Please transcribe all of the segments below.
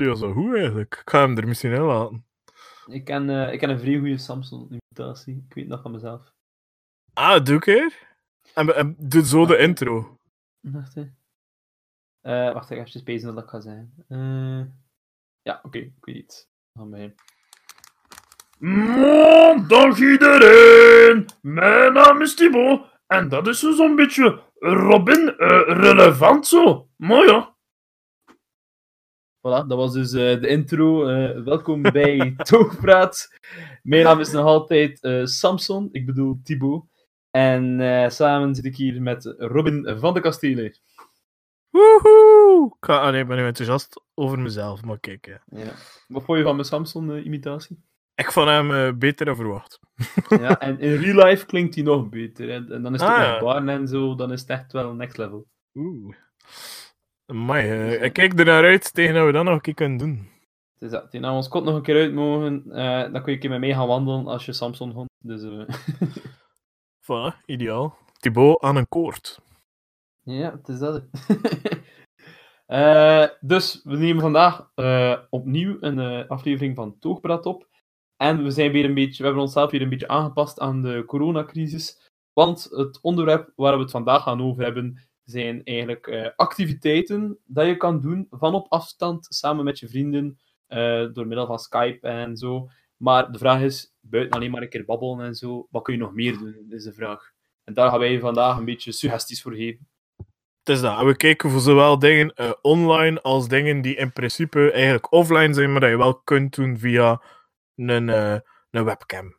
Ja, die was wel goed eigenlijk. Ik ga hem er misschien in laten. Ik ken, eh, ik ken een vrij goede Samson-imitatie. Ik weet het nog van mezelf. Ah, doe keer. En, en doe zo de intro. Wacht, hè. Eh, wacht, ik ga even bezig dat ik ga zijn. Eh, ja, oké, ik weet iets. Gaan we Dag iedereen! Mijn naam is Thibaut en dat is dus zo'n beetje Robin eh, relevant zo. Mooi ja. Voilà, dat was dus eh, de intro. Eh, welkom bij Toogpraat. Mijn naam is nog altijd eh, Samson, ik bedoel Thibaut. En eh, samen zit ik hier met Robin van de Kastelen. Woehoe! Ik, ga, ah, nee, ik ben nu enthousiast over mezelf, maar kijk. Hè. Ja. Wat vond je van mijn Samson-imitatie? Ik vond hem eh, beter dan verwacht. ja, en in real life klinkt hij nog beter. hè. En dan is het Ah, ook ja. met baren en zo, dan is het echt wel next level. Oeh. Amai, eh, ik kijk er naar uit tegen dat we dat nog een keer kunnen doen. Dus ja, die ons kot nog een keer uit mogen, eh, dan kun je een keer met mij gaan wandelen als je Samson vond. Dus eh, Voilà, ideaal. Thibaut aan een koord. ja, het is dat. Eh, dus we nemen vandaag opnieuw een aflevering van Toogpraat op. En we, zijn weer een beetje, we hebben onszelf weer een beetje aangepast aan de coronacrisis. Want het onderwerp waar we het vandaag gaan over hebben, zijn eigenlijk eh, activiteiten dat je kan doen van op afstand, samen met je vrienden, eh, door middel van Skype en zo. Maar de vraag is, buiten alleen maar een keer babbelen en zo, wat kun je nog meer doen, is de vraag. En daar gaan wij vandaag een beetje suggesties voor geven. Het is dat. We kijken voor zowel dingen eh, online als dingen die in principe eigenlijk offline zijn, maar dat je wel kunt doen via een, een webcam.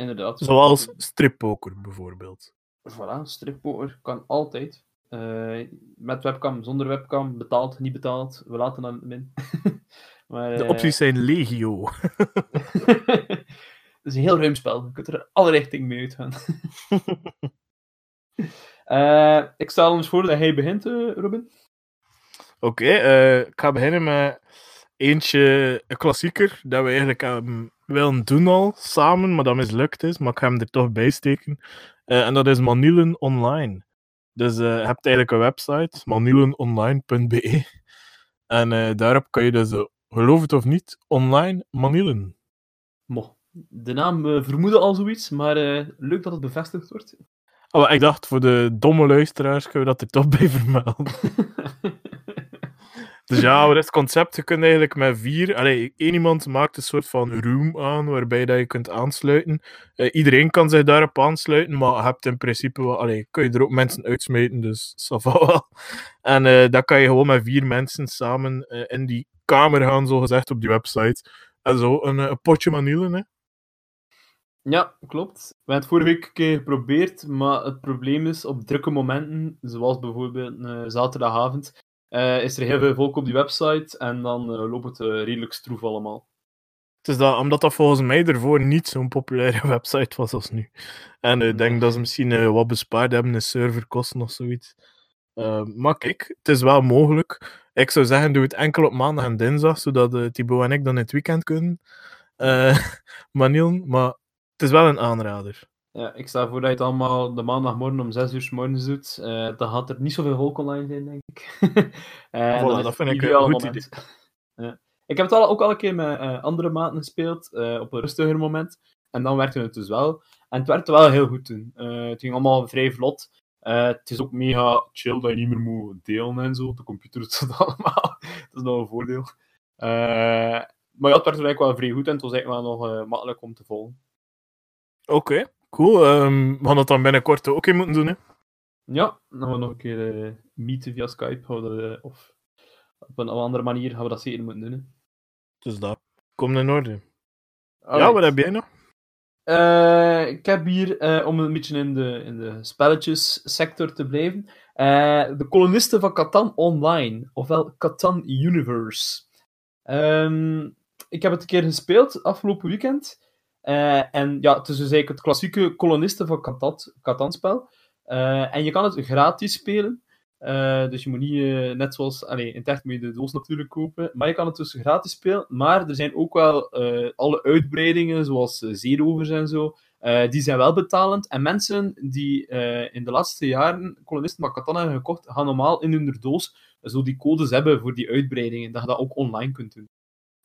Inderdaad. Zoals strippoker bijvoorbeeld. Voilà, strippoker kan altijd. Eh, met webcam, zonder webcam, betaald, niet betaald. We laten dat min. maar, De eh, opties zijn legio. Het is een heel ruim spel. Je kunt er alle richtingen mee uitgaan. Eh, ik stel ons voor dat hij begint, eh, Robin. Oké, eh, ik ga beginnen met eentje, een klassieker, dat we eigenlijk ehm, willen doen al samen, maar dat mislukt is, maar ik ga hem er toch bij steken. Eh, en dat is Manielen Online. Dus eh, je hebt eigenlijk een website, manielenonline.be. En eh, daarop kan je dus, geloof het of niet, online manielen. Mo. De naam vermoedde al zoiets, maar leuk dat het bevestigd wordt. Oh, ik dacht, voor de domme luisteraars kunnen we dat er toch bij vermelden. Dus ja, wat is het concept? Je kunt eigenlijk met vier... Allee, één iemand maakt een soort van room aan, waarbij dat je kunt aansluiten. Eh, iedereen kan zich daarop aansluiten, maar je hebt in principe wel... Allee, kun je er ook mensen uitsmeten, dus ça. En eh dan kan je gewoon met vier mensen samen eh, in die kamer gaan, zogezegd, op die website. En zo een, potje manielen, hè. Ja, klopt. We hebben het vorige week een keer geprobeerd, maar het probleem is op drukke momenten, zoals bijvoorbeeld zaterdagavond, eh, is er heel veel volk op die website en dan eh, loopt het eh, redelijk stroef allemaal. Het is dat, omdat dat volgens mij ervoor niet zo'n populaire website was als nu. En ik denk dat ze misschien wat bespaard hebben in serverkosten of zoiets. Maar kijk, het is wel mogelijk. Ik zou zeggen, doe het enkel op maandag en dinsdag, zodat eh, Thibaut en ik dan het weekend kunnen. eh manielen, maar het is wel een aanrader. Ja, ik stel voor dat je het allemaal de maandagmorgen om 6 uur 's morgens doet. Eh, dan gaat er niet zoveel volk online zijn, denk ik. Eh, en Voilà, dat vind ik een goed moment. Ja. Ik heb het al, ook al een keer met eh, andere maten gespeeld, op een rustiger moment. En dan werkte het dus wel. En het werkte wel heel goed toen. Het ging allemaal vrij vlot. Het is ook mega chill dat je niet meer moet delen en zo. De computer doet dat allemaal. dat is nog een voordeel. Maar ja, het werkte eigenlijk wel vrij goed en het was eigenlijk wel nog makkelijk om te volgen. Oké, cool. Ehm, we gaan dat dan binnenkort ook in moeten doen, hè. Ja, dan gaan we nog een keer eh, meeten via Skype. Eh, of op een andere manier gaan we dat zeker moeten doen. Hè. Dus dat komt in orde. Ja, wat heb jij nog? Eh, ik heb hier, eh, om een beetje in de, in de spelletjessector te blijven, eh, de kolonisten van Catan Online, ofwel Catan Universe. Ehm, ik heb het een keer gespeeld afgelopen weekend. Eh, en ja, het is dus het klassieke kolonisten van Catan, Catan-spel. Eh, en je kan het gratis spelen. Eh, dus je moet niet, net zoals, allee, in het echt moet je de doos natuurlijk kopen, maar je kan het dus gratis spelen. Maar er zijn ook wel alle uitbreidingen, zoals uh, zeerovers en zo, die zijn wel betalend. En mensen die in de laatste jaren kolonisten van Catan hebben gekocht, gaan normaal in hun doos zo die codes hebben voor die uitbreidingen, dat je dat ook online kunt doen.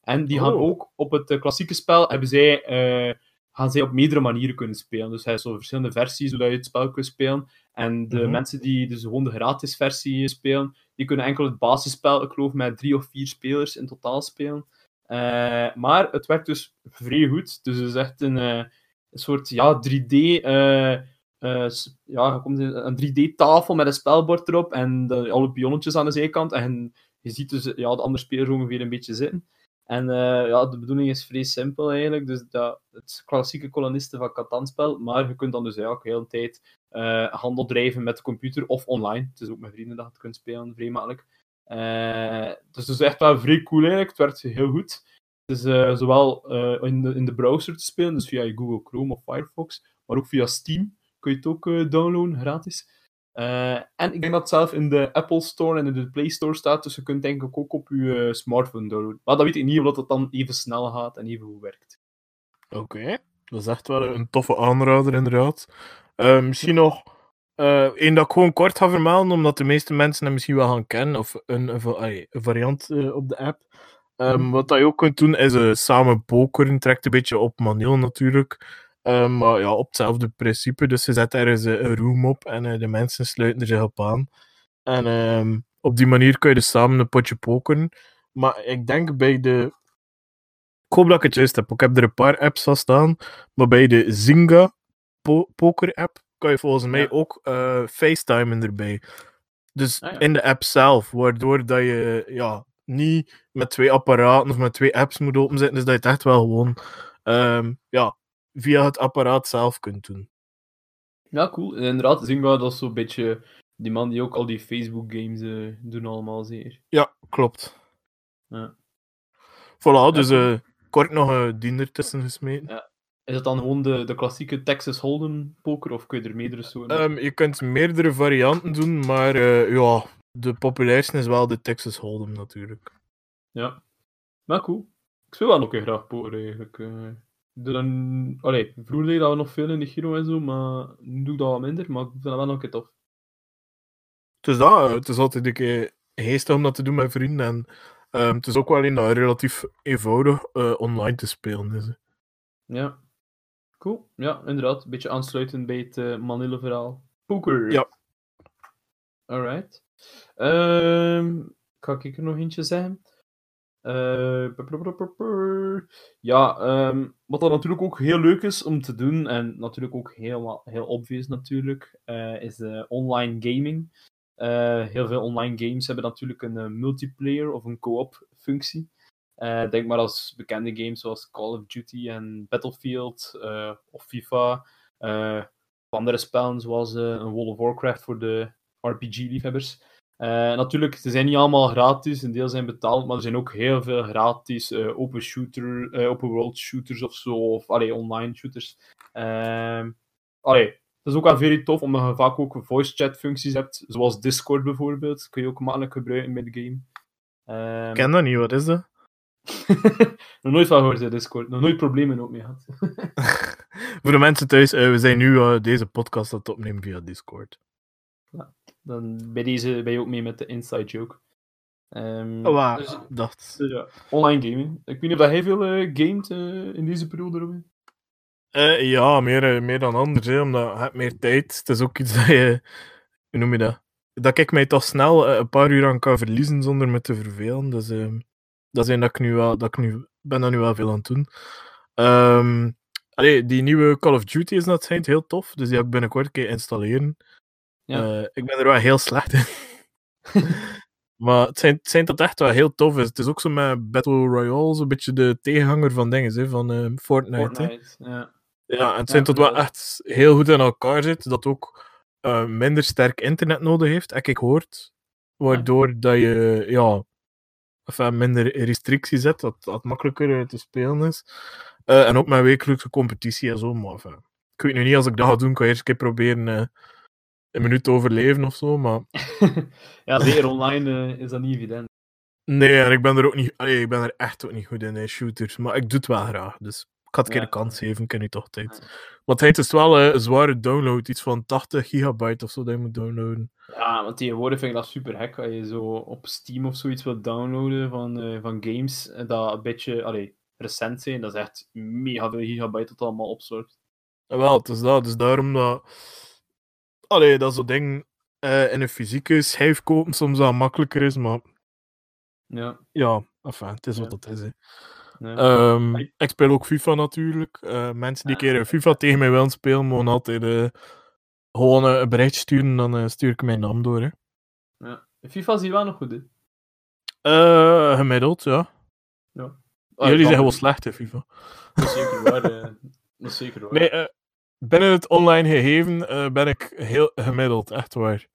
En die gaan Oh. ook op het eh, klassieke spel, hebben zij, eh, gaan zij op meerdere manieren kunnen spelen. Dus hij heeft zo verschillende versies, zodat je het spel kunt spelen. En de Mhm. mensen die dus gewoon de gratis versie spelen, die kunnen enkel het basisspel, ik geloof, met drie of vier spelers in totaal spelen. Eh, maar het werkt dus vrij goed. Dus het is echt een, een soort ja, 3D. eh, eh, s- ja, een 3D-tafel met een spelbord erop en de, alle pionnetjes aan de zijkant. En je ziet dus ja, de andere spelers ongeveer een beetje zitten. En eh, ja, de bedoeling is vrij simpel eigenlijk. Dus dat, het klassieke kolonisten van Catan-spel. Maar je kunt dan dus ook de hele tijd eh, handel drijven met de computer of online. Het is ook met vrienden dat je het kunt spelen, vrij makkelijk. Eh, dus het is echt wel vrij cool eigenlijk. Het werkt heel goed. Het is zowel in, de, in de browser te spelen, dus via Google Chrome of Firefox, maar ook via Steam kun je het ook downloaden, gratis. Eh, en ik denk dat het zelf in de Apple Store en in de Play Store staat, dus je kunt denk ik ook op je eh, smartphone downloaden. Maar dat weet ik niet of dat dan even snel gaat en even goed werkt. Oké, dat is echt wel een toffe aanrader, inderdaad. Eh, misschien nog één dat ik gewoon kort ga vermelden, omdat de meeste mensen hem misschien wel gaan kennen, of een, een, variant op de app. Ehm, Mhm. Wat dat je ook kunt doen, is samen pokeren. Trekt een beetje op manueel natuurlijk. Ehm, maar ja, op hetzelfde principe. Dus je zet ergens eh, een room op en eh, de mensen sluiten er zich op aan. En ehm, op die manier kun je dus samen een potje pokeren. Maar ik denk bij de ik hoop dat ik het juist heb. Ik heb er een paar apps van staan. Maar bij de Zynga po poker app kan je volgens mij Ja. ook eh FaceTimen erbij. Dus Ah, ja. in de app zelf, waardoor dat je ja, niet met twee apparaten of met twee apps moet openzetten. Dus dat je het echt wel gewoon ehm, ja, via het apparaat zelf kunt doen. Ja, cool. En inderdaad, Zynga, dat is zo'n beetje die man die ook al die Facebook-games eh, doen allemaal zeer. Ja, klopt. Ja. Voilà, dus eh, kort nog een dien ertussen gesmeten. Is het dan gewoon de, de klassieke Texas Hold'em poker, of kun je er meerdere soorten? Ehm, je kunt meerdere varianten doen, maar eh, ja, de populairste is wel de Texas Hold'em natuurlijk. Ja. Maar cool. Ik speel wel nog een keer graag poker eigenlijk. Eh. Dan... Allee, vroeger deed dat we nog veel in de Giro en zo, maar nu doe ik dat wat minder, maar ik vind dat wel nog een keer tof. Dus dat, eh, het is altijd een keer geestig om dat te doen met vrienden. En ehm, het is ook wel dat relatief eenvoudig eh, online te spelen is. hè. Ja. Cool. Ja, inderdaad. Een beetje aansluitend bij het uh, Manille-verhaal. Poker. Ja. Alright. Ehm kan ik er nog eentje zeggen? Ja, ehm, wat dan natuurlijk ook heel leuk is om te doen, en natuurlijk ook heel, heel obvious natuurlijk, eh, is eh, online gaming. Eh, heel veel online games hebben natuurlijk een eh, multiplayer of een co-op functie. Eh, denk maar als bekende games zoals Call of Duty en Battlefield eh, of FIFA. eh, andere spellen zoals eh, een World of Warcraft voor de RPG-liefhebbers. Eh, natuurlijk, ze zijn niet allemaal gratis, een deel zijn betaald, maar er zijn ook heel veel gratis eh, open, shooter, eh, open world shooters of zo, of allee, online shooters. Ehm allee, het is ook wel very tof, omdat je vaak ook voice chat functies hebt, zoals Discord bijvoorbeeld, kun je ook makkelijk gebruiken bij de game. Ehm, Ik ken dat niet, wat is dat? nog nooit van gehoord, Discord. Nog nooit problemen ook mee gehad. Voor de mensen thuis, we zijn nu deze podcast aan het opnemen via Discord. Dan bij deze ben je ook mee met de inside joke. Ehm, Oh, waar, dus- dacht. dus ja, online gaming. Ik weet niet of dat hij veel eh gamet eh, in deze periode, Robin. Eh, ja, meer, meer dan anders, hè, omdat je hebt meer tijd. Het is ook iets dat je... Hoe noem je dat? Dat ik mij toch snel eh, een paar uur aan kan verliezen zonder me te vervelen. Dus ehm, dat is een dat ik nu wel... Dat ik nu, ben daar nu wel veel aan het doen. Ehm, allee, die nieuwe Call of Duty is dat schijnt heel tof. Dus die ga ik binnenkort een keer installeren. Ja. Eh, ik ben er wel heel slecht in. maar het zijn, het zijn dat echt wel heel tof is. Het is ook zo met Battle Royale, zo'n beetje de tegenhanger van dingen, hè, van ehm, Fortnite. ja. Ja, en het zijn tot wel echt heel goed in elkaar zit, dat ook eh, minder sterk internet nodig heeft, heb ik gehoord. Waardoor dat je ja, enfin, minder restricties hebt, dat dat makkelijker eh, te spelen is. Eh, en ook met wekelijkse competitie en zo. Maar enfin, ik weet nu niet, als ik dat ga doen, kan je eerst een keer proberen eh, een minuut overleven of zo. Maar ja, zeker online eh, is dat niet evident. nee, en ik ben er ook niet, allee, ik ben er echt ook niet goed in, shooters. Maar ik doe het wel graag, dus ik Ik had een keer Ja. de kans geven, ik ken nu toch tijd. Want het is wel eh, een zware download, iets van 80 gigabyte of zo dat je moet downloaden. Ja, want tegenwoordig vind ik dat super hek als je zo op Steam of zoiets wilt downloaden van, eh, van games dat een beetje allee, recent zijn. Dat is echt mega veel gigabyte dat allemaal opstort. Ja, wel, het is dat. Dus daarom dat... Allee, dat zo'n ding eh, in een fysieke schijf kopen soms wel makkelijker is, maar Ja. ja, enfin, het is Ja. wat het is. Hè. ja. Ehm, Ik- speel ook FIFA natuurlijk. Eh, mensen die Ah. een keer FIFA tegen mij willen spelen, mogen altijd eh, gewoon een bericht sturen, dan eh, stuur ik mijn naam door. Hè. ja. FIFA is hier wel nog goed, hè? Eh, gemiddeld, ja. Ah, Jullie dat zijn wel slecht, hè, FIFA. Dat is zeker waar. dat is zeker waar. Nee, binnen het online gegeven eh, ben ik heel gemiddeld, echt waar.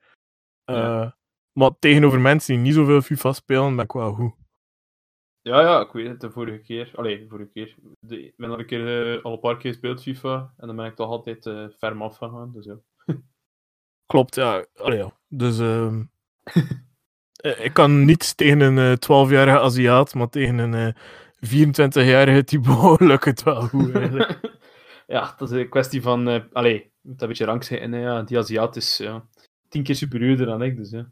Eh, Ja. Maar tegenover mensen die niet zoveel FIFA spelen, ben ik wel goed. Ja, ja, ik weet het, de vorige keer. Allee, de vorige keer. De, ik ben al een keer, eh, al een paar keer gespeeld FIFA, en dan ben ik toch altijd eh ferm afgegaan, dus ja. Klopt, ja. Allee, ja. Dus ehm, eh, ik kan niets tegen een eh 12-jarige Aziat, maar tegen een eh 24-jarige Thibaut lukt het wel goed eigenlijk. Ja, dat is een kwestie van, eh allee, je moet een beetje hè, ja. Die Aziat is ja, tien keer superieurder dan ik, dus ja.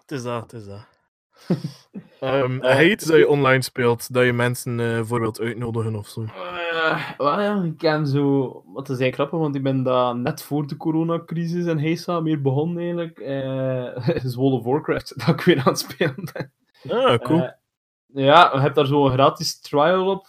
het is dat, het is dat. Ehm heb je iets dat je online speelt, dat je mensen eh bijvoorbeeld uitnodigen of zo? Wel ja, ik ken zo... Wat is eigenlijk grappig, want ik ben daar net voor de coronacrisis en Heisa meer begonnen eigenlijk. is World of Warcraft, dat ik weer aan het spelen ben. Ah, cool. Ja, je hebt daar zo een gratis trial op,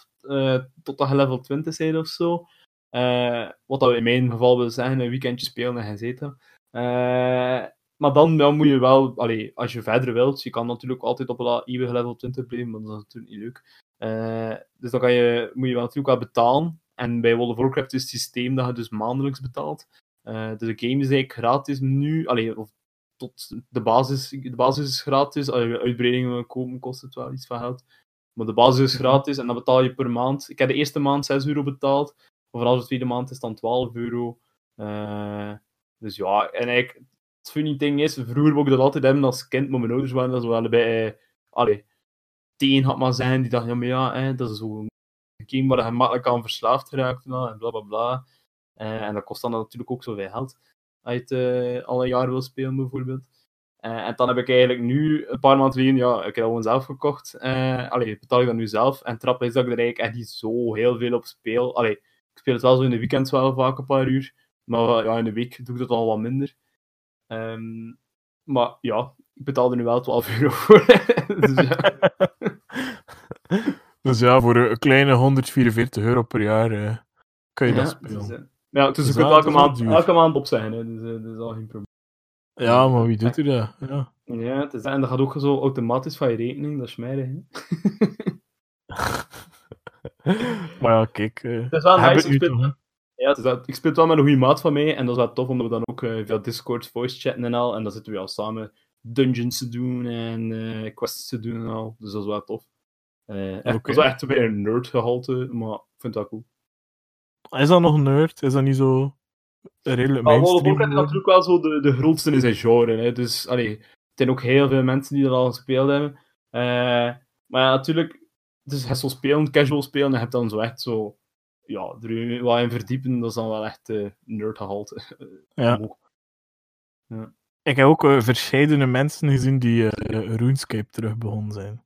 totdat je level 20 bent of zo. Eh, wat dat in mijn geval wil zeggen, een weekendje spelen en gezeten. Eh maar dan, dan moet je wel, als je verder wilt, je kan natuurlijk altijd op een eeuwige level 20 blijven, maar dat is natuurlijk niet leuk. Eh, dus dan kan je, moet je wel natuurlijk wel betalen. En bij World of Warcraft is het systeem dat je dus maandelijks betaalt. Dus de game is eigenlijk gratis nu, allee, of tot de basis, de basis is gratis. Als je uitbreidingen wil kopen, kost het wel iets van geld. Maar de basis is gratis en dan betaal je per maand. Ik heb de eerste maand 6 euro betaald. Of vanaf de tweede maand is het dan 12 euro. Eh, dus ja, en eigenlijk, het funny ding is, vroeger wou ik dat altijd hebben als kind, maar mijn ouders waren dat zo wel bij, eh, allee, tegen had maar zijn, die dachten, ja, maar ja, dat is zo'n game waar je makkelijk aan verslaafd geraakt en bla bla bla. Eh, en dat kost dan natuurlijk ook zoveel geld. Als je het al een jaar wil spelen, bijvoorbeeld. En dan heb ik eigenlijk nu, een paar maanden geleden, ja, ik heb dat gewoon zelf gekocht. Allee, betaal ik dat nu zelf. En trap is dat ik er eigenlijk echt niet zo heel veel op speel. Allee, ik speel het wel zo in de weekend wel vaak een paar uur. Maar ja, in de week doe ik dat al wat minder. Ehm, maar ja, ik betaal er nu wel 12 euro voor. dus ja. Dus ja, voor een kleine 144 euro per jaar eh, kan je dat Ja, spelen. dus, eh, ja, dus je Dus kunt elke maand, elke maand opzeggen, hè, dus eh, dat is al geen probleem. Ja, maar wie doet er dat? Ja. Ja, het is, en dat gaat ook zo automatisch van je rekening, dat is smerig. Maar ja, kijk. eh Het is wel nice, speel-? Ja, het is dat, ik speel het wel met een goede maat van mij, en dat is wel tof, omdat we dan ook eh, via Discord voice chatten en al, en dan zitten we al samen dungeons te doen en eh, quests te doen en al, dus dat is wel tof. Echt, Oké. Dat is wel echt weer een nerdgehalte, maar ik vind het wel cool. Is dat nog nerd? Is dat niet zo redelijk Maar World of mainstream? Warcraft is natuurlijk wel zo de, de grootste in zijn genre, hè, dus allee, er zijn ook heel veel mensen die dat al gespeeld hebben. Maar ja, natuurlijk, dus je hebt zo spelen, casual spelen, en je hebt dan zo echt zo, ja, er wat in verdiepen, dat is dan wel echt eh nerdgehalte. Ja. Ik heb ook uh, verscheidene mensen gezien die uh, RuneScape terug begonnen zijn.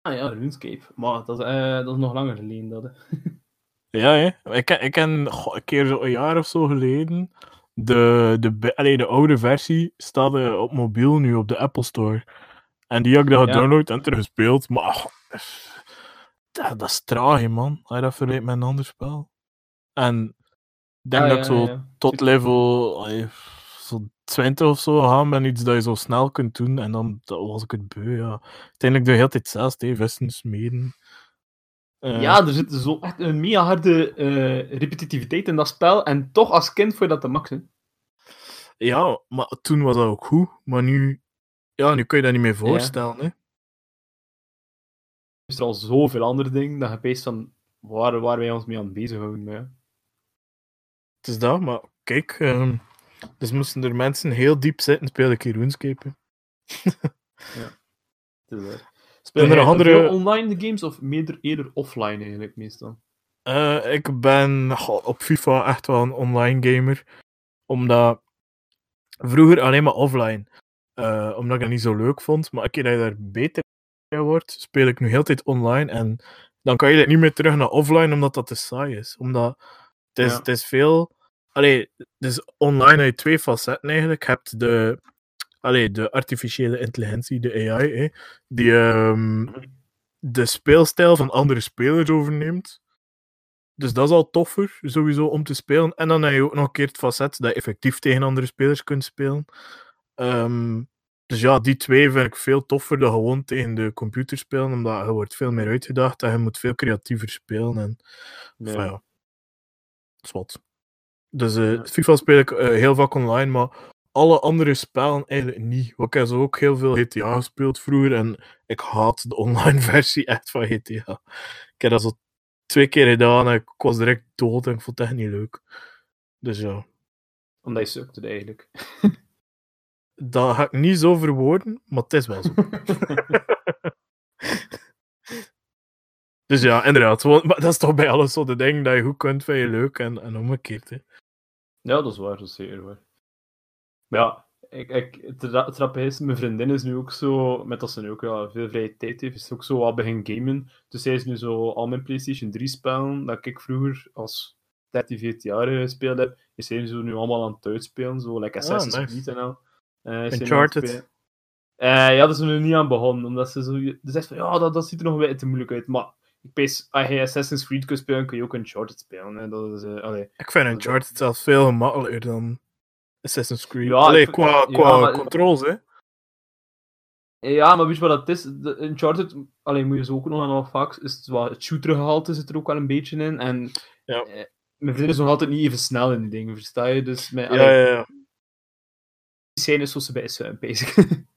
Ah ja, RuneScape. Maar dat is, dat is nog langer geleden. Dat, ja, hè. Ik, ik ken goh, een keer zo een jaar of zo geleden. De, de, allee, de oude versie staat op mobiel nu op de Apple Store. En die heb ik dan gedownload ja. en teruggespeeld. Maar ach, dat, dat is traag, man. Dat vergelijkt met een ander spel. En ik denk ah, dat ik zo ja, tot level. Zo 20 of zo gaan met iets dat je zo snel kunt doen. En dan dat was ik het beu, ja. Uiteindelijk doe je heel tijd zelfs, hè, vesten smeden. Uh, ja, er zit zo echt een mega harde uh, repetitiviteit in dat spel. En toch als kind voor je dat te maxen. Ja, maar toen was dat ook goed. Maar nu, ja, nu kun je dat niet meer voorstellen. Ja. Hè. Er is er al zoveel andere dingen dat je peest van waar, waar wij ons mee aan bezighouden. Maar ja. Het is dat, maar kijk. Um, dus moesten er mensen heel diep zitten, speel ik hier RuneScape. ja, het is waar. Speel je er andere... online de games of meer eerder offline eigenlijk meestal? Eh, ik ben goh, op FIFA echt wel een online gamer. Omdat vroeger alleen maar offline. Eh, omdat ik dat niet zo leuk vond. Maar een keer dat je daar beter wordt, speel ik nu heel de tijd online. En dan kan je niet meer terug naar offline, omdat dat te saai is. Omdat het is, Ja. het is veel. Allee, dus online heb je twee facetten eigenlijk. Je hebt de, allee, de artificiële intelligentie, de AI, die ehm, de speelstijl van andere spelers overneemt. Dus dat is al toffer, sowieso, om te spelen. En dan heb je ook nog een keer het facet dat je effectief tegen andere spelers kunt spelen. Ehm, dus ja, die twee vind ik veel toffer dan gewoon tegen de computer spelen, omdat je wordt veel meer uitgedaagd en je moet veel creatiever spelen. En, Ja. Dat is wat. Dus eh, Ja. FIFA speel ik eh, heel vaak online, maar alle andere spellen eigenlijk niet. Want ik heb zo ook heel veel GTA gespeeld vroeger en ik haat de online versie echt van GTA. Ik heb dat zo twee keer gedaan en ik was direct dood en ik vond het echt niet leuk. Dus ja, Omdat je sukte eigenlijk. dat ga ik niet zo verwoorden, maar het is wel zo. dus ja, inderdaad. maar dat is toch bij alles zo de ding dat je goed kunt, vind je leuk en, en omgekeerd. Hè. Ja, dat is waar, dat is zeker waar. Maar ja, ik, ik, het, ra- het grappige is, mijn vriendin is nu ook zo, met dat ze nu ook ja, veel vrije tijd heeft, is ze ook zo wat begin gamen. Dus zij is nu zo al mijn PlayStation 3 spellen, dat ik vroeger als 13, 14 jaar eh, gespeeld heb, is zij zo nu allemaal aan het uitspelen, zo like Assassin's Ah, nice. Creed en al. Eh, aan Uncharted. Eh, ja, dat is er nu niet aan begonnen, omdat ze zo... Ze zegt van, ja, dat, dat ziet er nog een beetje te moeilijk uit, maar... Ik pees, als je Assassin's Creed kunt spelen, kun je ook Uncharted spelen. Hè. Dat is, eh, allee. Ik vind Uncharted zelfs veel gemakkelijker dan Assassin's Creed. Ja, Allee, ik vind- qua, ja, qua maar- controls, hè. Ja, maar weet je wat dat is? De Uncharted, alleen moet je zo ook nog nog vaak, is het, wel, het shootergehalte zit er ook wel een beetje in. En Ja. eh, mijn vriend is nog altijd niet even snel in die dingen, versta je? Dus Ja, allee, ja, ja. Scènes zoals ze bij zijn bezig.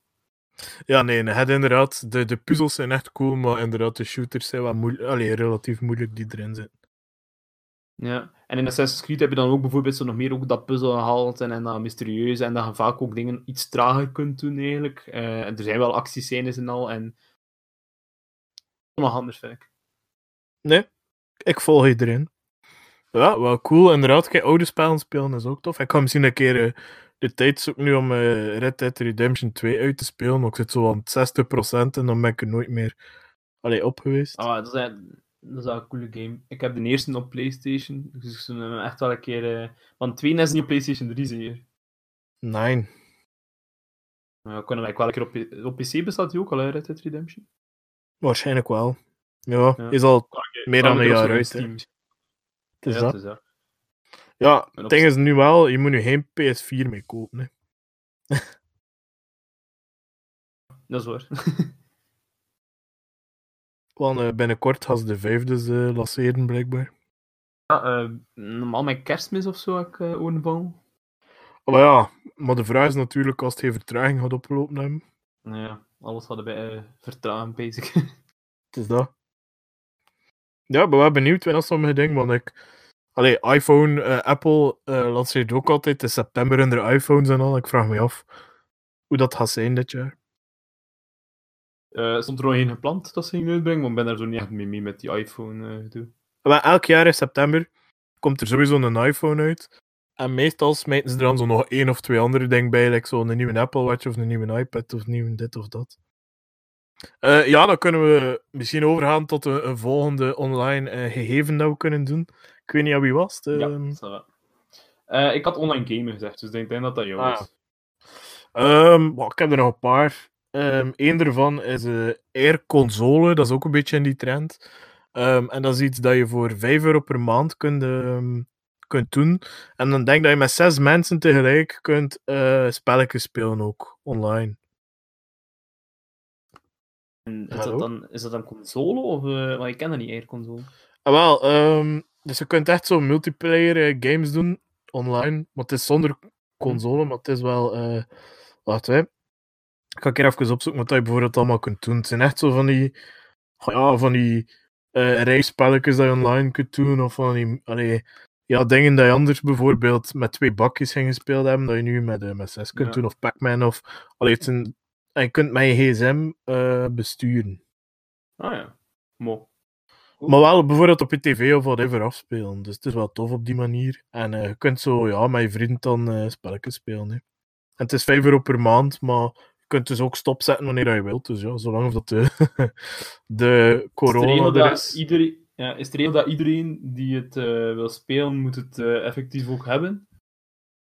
Ja, nee, het inderdaad. De, de puzzels zijn echt cool, maar inderdaad, de shooters zijn wat moeilijk, allee, relatief moeilijk die erin zitten. ja. En in Assassin's Creed heb je dan ook bijvoorbeeld zo nog meer ook dat puzzelgehalte en, en dat mysterieuze en dat je vaak ook dingen iets trager kunt doen eigenlijk. Eh, en er zijn wel actiescènes en al en nog anders vind ik. Nee, ik volg iedereen. Ja, wel cool. Inderdaad, kijk, oude spellen spelen is ook tof. Ik ga misschien een keer eh, de tijd zoeken nu om eh, Red Dead Redemption 2 uit te spelen, maar ik zit zo aan het 60% en dan ben ik er nooit meer allee, op geweest. Ah, dat is, een- dat is wel een coole game. Ik heb de eerste op PlayStation, dus ik zou hem echt wel een keer. eh, Want twee is niet op PlayStation 3 zeker. Nee. Maar we kunnen hem eigenlijk wel een keer op, op PC bestaat hij ook al, hè, Red Dead Redemption. Waarschijnlijk wel. Ja, Ja. is al meer dan Ah, een dat is jaar uit. is Ja, dat. is dat. Ja, het ding is nu wel, je moet nu geen PS4 mee kopen. Hè. Dat is waar. Want eh, binnenkort gaan ze de vijfde eh, lanceren, blijkbaar. ja, eh, normaal met kerstmis of zo, heb ik uh, horen van. Maar ja, maar de vraag is natuurlijk als het geen vertraging gaat oplopen hebben. Nou ja, alles hadden bij uh, vertragen bezig. Het is dat. Ja, ik ben wel benieuwd naar sommige dingen, want ik... Allee, iPhone, eh, Apple eh, lanceert ook altijd in september hun iPhones en al. Ik vraag me af hoe dat gaat zijn dit jaar. Eh, stond er nog geen gepland dat ze gingen uitbrengen, maar ik ben daar zo niet echt mee, mee met die iPhone gedoe. Maar elk jaar in september komt er sowieso een iPhone uit. En meestal smijten ze er dan zo nog één of twee andere dingen bij, like zo'n nieuwe Apple Watch of een nieuwe iPad of nieuwe dit of dat. Ja, dan kunnen we misschien overgaan tot een, een volgende online eh, gegeven dat we kunnen doen. Ik weet niet aan wie was het. Ja, ehm. Eh, ik had online gamen gezegd, dus ik denk dat dat jou Ah. is. Ehm, ik heb er nog een paar. Ehm Eén daarvan is eh Air Console, dat is ook een beetje in die trend. Ehm, en dat is iets dat je voor 5 euro per maand kunt, kunt doen. En dan denk ik dat je met zes mensen tegelijk kunt eh spelletjes spelen ook, online. En is, Hallo? dat dan, is dat dan console of... eh maar ik ken dat niet, Air console. Ah, wel, ehm, dus je kunt echt zo multiplayer eh, games doen online, maar het is zonder console, maar het is wel... eh wacht, hè. Ik ga een keer even opzoeken wat je bijvoorbeeld allemaal kunt doen. Het zijn echt zo van die... ja, van die eh rijspelletjes dat je online kunt doen, of van die... Allee, ja, dingen dat je anders bijvoorbeeld met twee bakjes ging gespeeld hebben, dat je nu met, eh, met zes kunt Ja. doen, of Pac-Man, of... Allee, het zijn, en je kunt met je gsm eh, besturen. Ah ja, mo. Maar wel bijvoorbeeld op je tv of whatever afspelen. Dus het is wel tof op die manier. En eh, je kunt zo ja, met je vriend dan eh spelletjes spelen. Hè. En het is 5 euro per maand, maar je kunt dus ook stopzetten wanneer je wilt. Dus ja, zolang of dat de, Is corona regel er is. iedereen, ja, is regel dat iedereen die het eh, wil spelen, moet het eh, effectief ook hebben?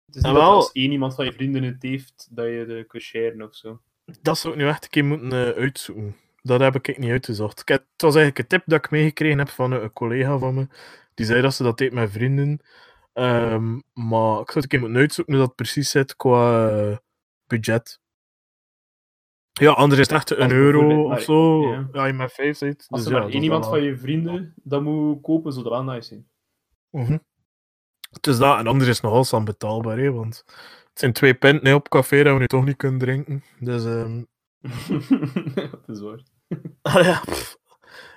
Het is niet Ah, dat wel. als één iemand van je vrienden het heeft, dat je de kunt sharen of zo. Dat zou ik nu echt een keer moeten uitzoeken. Dat heb ik niet uitgezocht. Ik heb- het was eigenlijk een tip dat ik meegekregen heb van een, collega van me. Die zei dat ze dat deed met vrienden. Ehm, maar ik zou het een keer moeten uitzoeken hoe dat precies zit qua eh, budget. Ja, anders is het echt een euro of zo. ja. Ja, je met vijf zit. Als Dus er ja, één is iemand van je vrienden dat moet kopen, zou dat wel nice zijn. Mhm. Het is dat, en anders is het nog altijd betaalbaar, hè, want het zijn twee pinten op café dat we nu toch niet kunnen drinken. Dus, ehm dat is waar. ah, ja.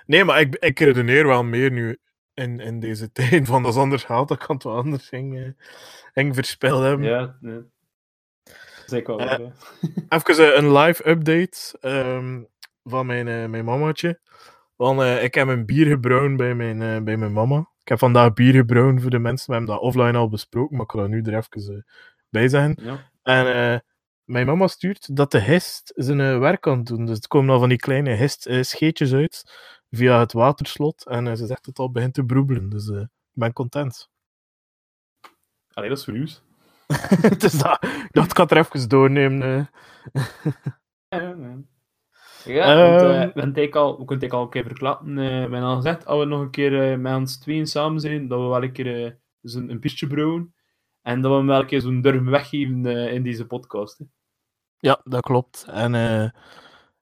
Nee, maar ik, ik redeneer wel meer nu in, in deze tijd, van dat is anders geld, dat kan het wel anders ging, eh, ging verspild hebben. Ja, nee. Zeker wel. Hè. Even eh, een live update ehm, van mijn, eh, mijn mamaatje. Want ik heb een bier gebrouwen bij mijn, bij mijn mama. Ik heb vandaag bier gebrouwen voor de mensen. We hebben dat offline al besproken, maar ik kan dat nu er even bij zeggen. Ja. En eh, mijn mama stuurt dat de hest zijn eh, werk kan doen. Dus er komen al van die kleine hestscheetjes uit via het waterslot. En eh, ze zegt dat het al begint te broebelen. Dus eh, ik ben content. Allee, dat is voor nieuws. dus dat, ga het er even doornemen. eh. Ja, nee. Ja, want, eh, Ehm. we eigenlijk al, we kunnen het al een keer verklappen. eh, we hebben al gezegd, als we nog een keer eh, met ons tweeën samen zijn, dat we wel een keer eh, een biertje brouwen. En dat we hem wel een keer zo'n durven weggeven eh, in deze podcast. Hè. Ja, dat klopt. En eh,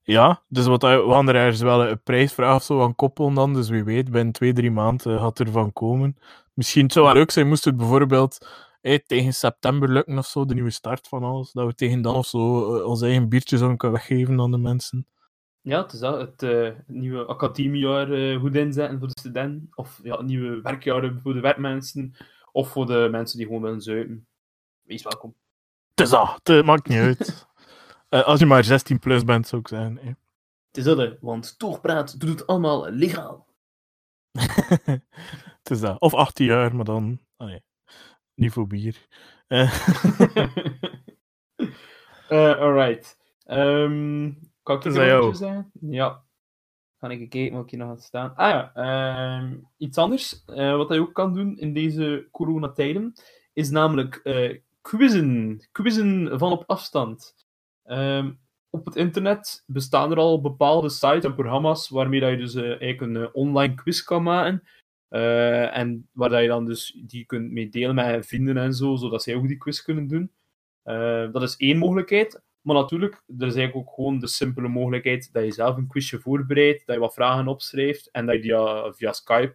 ja, dus wat, we gaan er ergens wel een prijsvraag of zo aan koppelen dan. Dus wie weet, binnen twee, drie maanden gaat er van komen. Misschien het zou wel leuk zijn, moest het bijvoorbeeld tegen september lukken of zo, de nieuwe start van alles. Dat we tegen dan of zo eh, ons eigen biertje zouden kunnen weggeven aan de mensen. Ja, het is dat. Het, eh, het nieuwe academiejaar goed inzetten voor de studenten. Of ja, het nieuwe werkjaar voor de werkmensen. Of voor de mensen die gewoon willen zuipen. Wees welkom. Het is dat, het maakt niet uit. Eh, als je maar 16 plus bent, zou ik zeggen. Het is dat, want Toogpraat doet het allemaal legaal. het is dat. Of 18 jaar, maar dan... ah, nee, niet voor bier. Eh, Eh, alright. Ehm, kan ik Het aan zeggen? Ja. Ga ik kijken wat ik hier nog had staan. Ah ja, ehm, iets anders. wat je ook kan doen in deze coronatijden, is namelijk eh quizzen. Quizzen van op afstand. Ehm, op het internet bestaan er al bepaalde sites en programma's waarmee dat je dus eh, eigenlijk een eh, online quiz kan maken. Eh, en waar dat je dan dus die kunt mee delen met je vrienden en zo, zodat zij ook die quiz kunnen doen. Dat is één mogelijkheid. Maar natuurlijk, er is eigenlijk ook gewoon de simpele mogelijkheid dat je zelf een quizje voorbereidt, dat je wat vragen opschrijft en dat je eh, via Skype.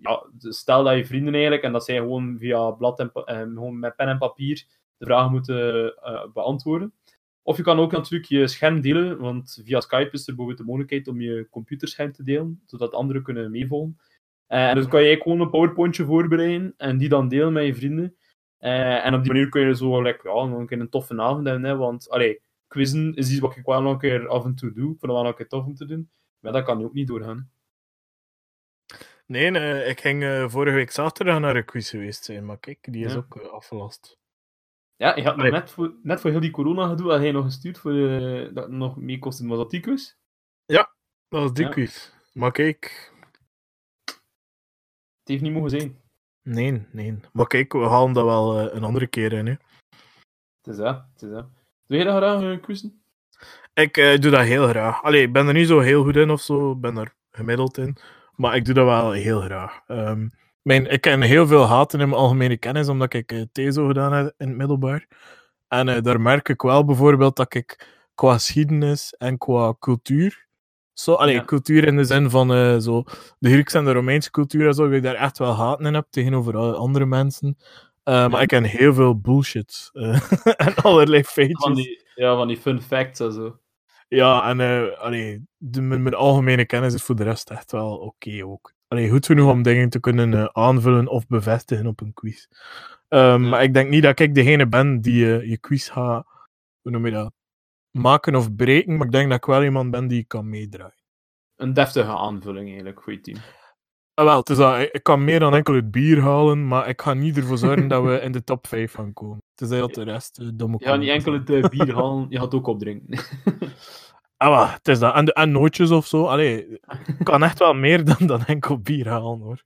ja, stel dat je vrienden eigenlijk, en dat zij gewoon via blad en gewoon met pen en papier de vragen moeten eh, beantwoorden. Of je kan ook natuurlijk je scherm delen, want via Skype is er bijvoorbeeld de mogelijkheid om je computerscherm te delen, zodat anderen kunnen meevolgen. Eh, en dus kan je gewoon een PowerPointje voorbereiden en die dan delen met je vrienden. Eh, en op die manier kun je zo like, ja, nog een keer een toffe avond hebben. Hè, want allee, quizzen is iets wat ik wel nog een keer af en toe doe. Ik vind het wel een keer tof om te doen. Maar dat kan nu ook niet doorgaan. Nee, ik ging vorige week zaterdag naar een quiz geweest zijn, maar kijk, die is Ja. ook afgelast. Ja, je had nog net voor, net voor heel die corona-gedoe had hij nog gestuurd voor eh, dat het nog mee kostte. Was dat die quiz? Dat was die Ja. quiz. Maar kijk, Het heeft niet mogen zijn. nee, nee. Maar kijk, we halen dat wel eh, een andere keer in. Hè. Het is dat, het is dat. Doe jij dat graag, quizzen? Ik doe dat heel graag. Allee, ik ben er niet zo heel goed in of zo, ik ben er gemiddeld in. Maar ik doe dat wel heel graag. Ehm, mijn, ik ken heel veel haten in mijn algemene kennis, omdat ik eh, TESO gedaan heb in het middelbaar. En eh, daar merk ik wel bijvoorbeeld dat ik qua geschiedenis en qua cultuur. Zo, allee, Ja. cultuur in de zin van eh, zo, de Griekse en de Romeinse cultuur en zo, dat ik daar echt wel haten in heb tegenover andere mensen. Maar ik ken heel veel bullshit en allerlei feitjes. Van die, ja, van die fun facts en zo. Ja, en eh allee, de, mijn, mijn algemene kennis is voor de rest echt wel oké ook. Allee, goed genoeg om dingen te kunnen eh, aanvullen of bevestigen op een quiz. Ehm. Maar ik denk niet dat ik degene ben die eh, je quiz gaat, hoe noem je dat, maken of breken, maar ik denk dat ik wel iemand ben die kan meedraaien. een deftige aanvulling eigenlijk je team. Ah, wel, het is dat, ik kan meer dan enkel het bier halen, maar ik ga niet ervoor zorgen dat we in de top 5 gaan komen. Het is dat de rest uh, domme Je gaat niet enkel het eh, bier halen, je gaat ook opdrinken. Ah, het is dat. En, de- en nootjes of zo. Allee, ik kan echt wel meer dan, dan enkel bier halen hoor.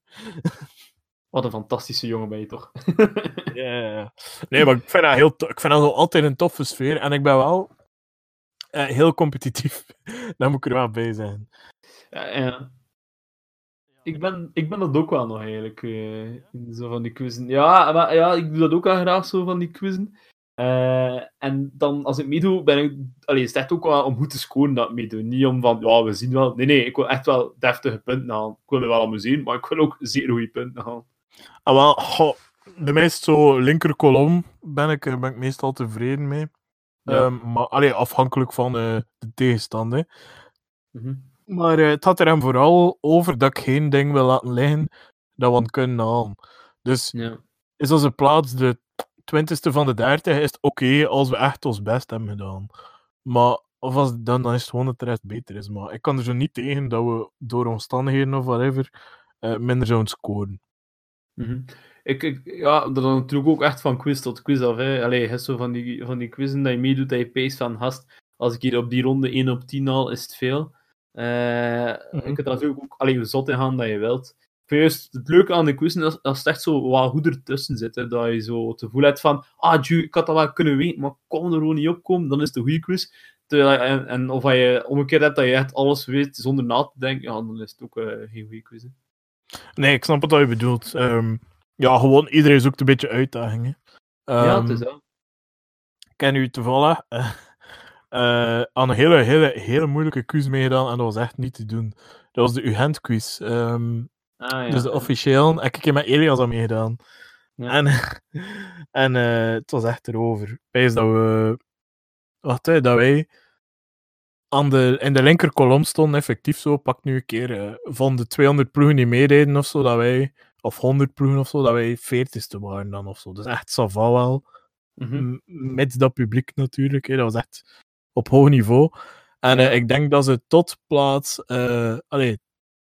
Wat een fantastische jongen ben je toch? Ja. Nee, maar ik vind dat, heel ik vind dat altijd een toffe sfeer. En ik ben wel eh, heel competitief. Daar moet ik er wel bij zijn. Ja, ja. Ik ben, ik ben dat ook wel nog eigenlijk. eh, in zo van die quizzen. Ja, maar ja, ik doe dat ook wel graag zo van die quizzen. Eh, en dan als ik meedoe, ben ik. Allee, is het echt ook wel om goed te scoren dat ik meedoe. Niet om van, ja, we zien wel. Nee, nee, ik wil echt wel deftige punten halen. Ik wil me wel amuseren, maar ik wil ook zeer goede punten halen. Ah, wel, goh, bij mij is het zo linker kolom ben ik, ben ik meestal tevreden mee. Ja. Ehm, maar allee, afhankelijk van eh, de tegenstander. Mhm. Maar eh, het had er hem vooral over dat ik geen ding wil laten liggen dat we aan kunnen halen. Dus Ja. is onze plaats de twintigste van de dertig, is het oké als we echt ons best hebben gedaan. Maar of als dan, dan is het gewoon dat de rest beter is. Maar ik kan er zo niet tegen dat we door omstandigheden of whatever eh, minder zouden scoren. Mhm. Ik, ik, ja, dat hangt natuurlijk ook echt van quiz tot quiz af. Hè. Allee, je hebt zo van die, van die quizzen dat je meedoet, dat je peest van gast. Als ik hier op die ronde 1 op 10 haal, is het veel. Eh Je kunt natuurlijk ook allee, hoe zot in gaan dat je wilt. Juist het leuke aan de quizzen is als het echt zo wat goed ertussen zit. Hè, dat je zo het gevoel hebt van, ah, Ju, ik had dat wel kunnen weten, maar ik kon er gewoon niet op komen. Dan is het een goede quiz. Terwijl, en, en of je omgekeerd hebt dat je echt alles weet zonder na te denken, ja, dan is het ook eh, geen goede quiz. hè. Nee, ik snap wat je bedoelt. Ehm, ja, gewoon iedereen zoekt een beetje uitdagingen. ja, Ehm, het is wel. Ik ken u toevallig eh, aan een hele, hele, hele moeilijke quiz meegedaan en dat was echt niet te doen. Dat was de UGent quiz. Ehm, Ah, ja. Dus de officieel. En ik heb met Elias aan meegedaan. Ja. En, en eh, het was echt erover. Wees dat we. Wacht, hè, dat wij aan de, in de linker kolom stonden, effectief zo. Pak nu een keer eh, van de 200 ploegen die meededen of zo, dat wij. Of 100 ploegen of zo, dat wij 40ste waren dan of zo. Dus echt sava wel. Mhm. M- Met dat publiek natuurlijk. Hè. Dat was echt op hoog niveau. En eh, ik denk dat ze tot plaats. allee,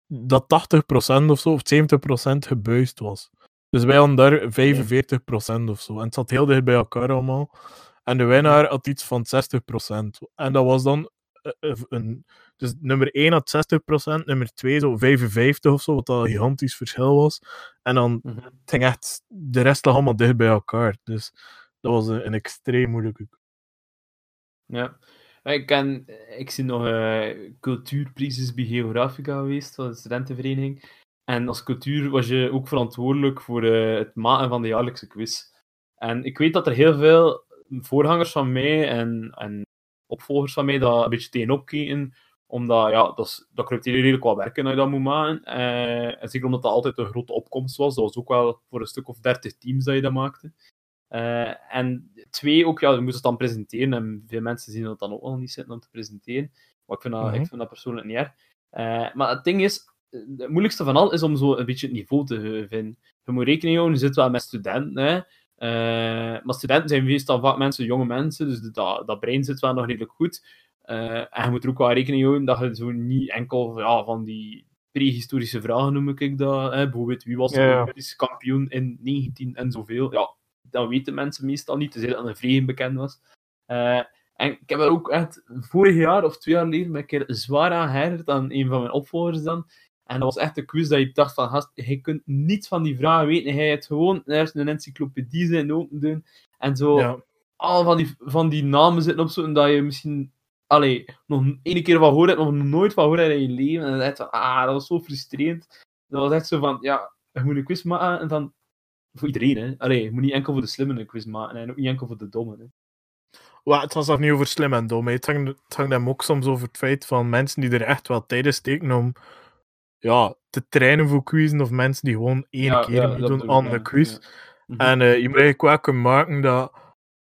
dat 80% of zo, of 70% gebuist was. Dus wij hadden daar 45% of zo. En het zat heel dicht bij elkaar allemaal. En de winnaar had iets van 60%. En dat was dan. eh, eh, een, dus nummer 1 had 60%, nummer 2 zo 55 of zo, wat dat een gigantisch verschil was. En dan Mhm. het ging echt, de rest lag allemaal dicht bij elkaar. Dus dat was een, een extreem moeilijke. Ja. Ik, ken, ik zie nog eh cultuurprises bij Geografica geweest, van de studentenvereniging. En als cultuur was je ook verantwoordelijk voor eh, het maken van de jaarlijkse quiz. En ik weet dat er heel veel voorgangers van mij en, en opvolgers van mij dat een beetje tegenop keken, omdat ja, dat, dat kruipt hier redelijk wat werk in dat je dat moet maken. Eh, en zeker omdat dat altijd een grote opkomst was. Dat was ook wel voor een stuk of dertig teams dat je dat maakte. En twee, ook, ja, je moest het dan presenteren. En veel mensen zien dat dan ook wel niet zitten om te presenteren. Maar ik vind dat, Mhm. ik vind dat persoonlijk niet erg. Eh, maar het ding is, het moeilijkste van al is om zo een beetje het niveau te vinden. Je moet rekening houden, je zit wel met studenten. Hè. Eh, maar studenten zijn meestal vaak mensen, jonge mensen, dus dat, dat brein zit wel nog redelijk goed. Eh, en je moet er ook wel rekening houden dat je zo niet enkel ja, van die prehistorische vragen noem ik dat. Hè. Bijvoorbeeld, wie was de Ja, kampioen in 19 en zoveel? Ja, dat weten mensen meestal niet, tenzij dat een vregen bekend was. Eh, en ik heb er ook echt vorig jaar of twee jaar geleden ben ik er zwaar aan herinnerd aan een van mijn opvolgers dan. En dat was echt een quiz dat je dacht van, gast, je kunt niets van die vragen weten. Hij het gewoon ergens een encyclopedie zijn open doen. En zo Ja. al van die, van die namen zitten opzoeken dat je misschien allee, nog één keer van gehoord hebt, nog nooit van gehoord hebt in je leven. En dan dacht je van, ah, dat was zo frustrerend. Dat was echt zo van, ja, je moet een quiz maken en dan voor iedereen, hè. Allee, je moet niet enkel voor de slimmen een quiz maken en ook niet enkel voor de dommen, hè. Well, het was nog niet over slim en dom. hè. Het hangt, het hangt hem ook soms over het feit van mensen die er echt wel tijd in steken om ja, te trainen voor quizzen, of mensen die gewoon één Ja, keer ja, bedoel ik, aan ja. de quiz. Ja. Mhm. En eh, je moet eigenlijk wel kunnen maken dat,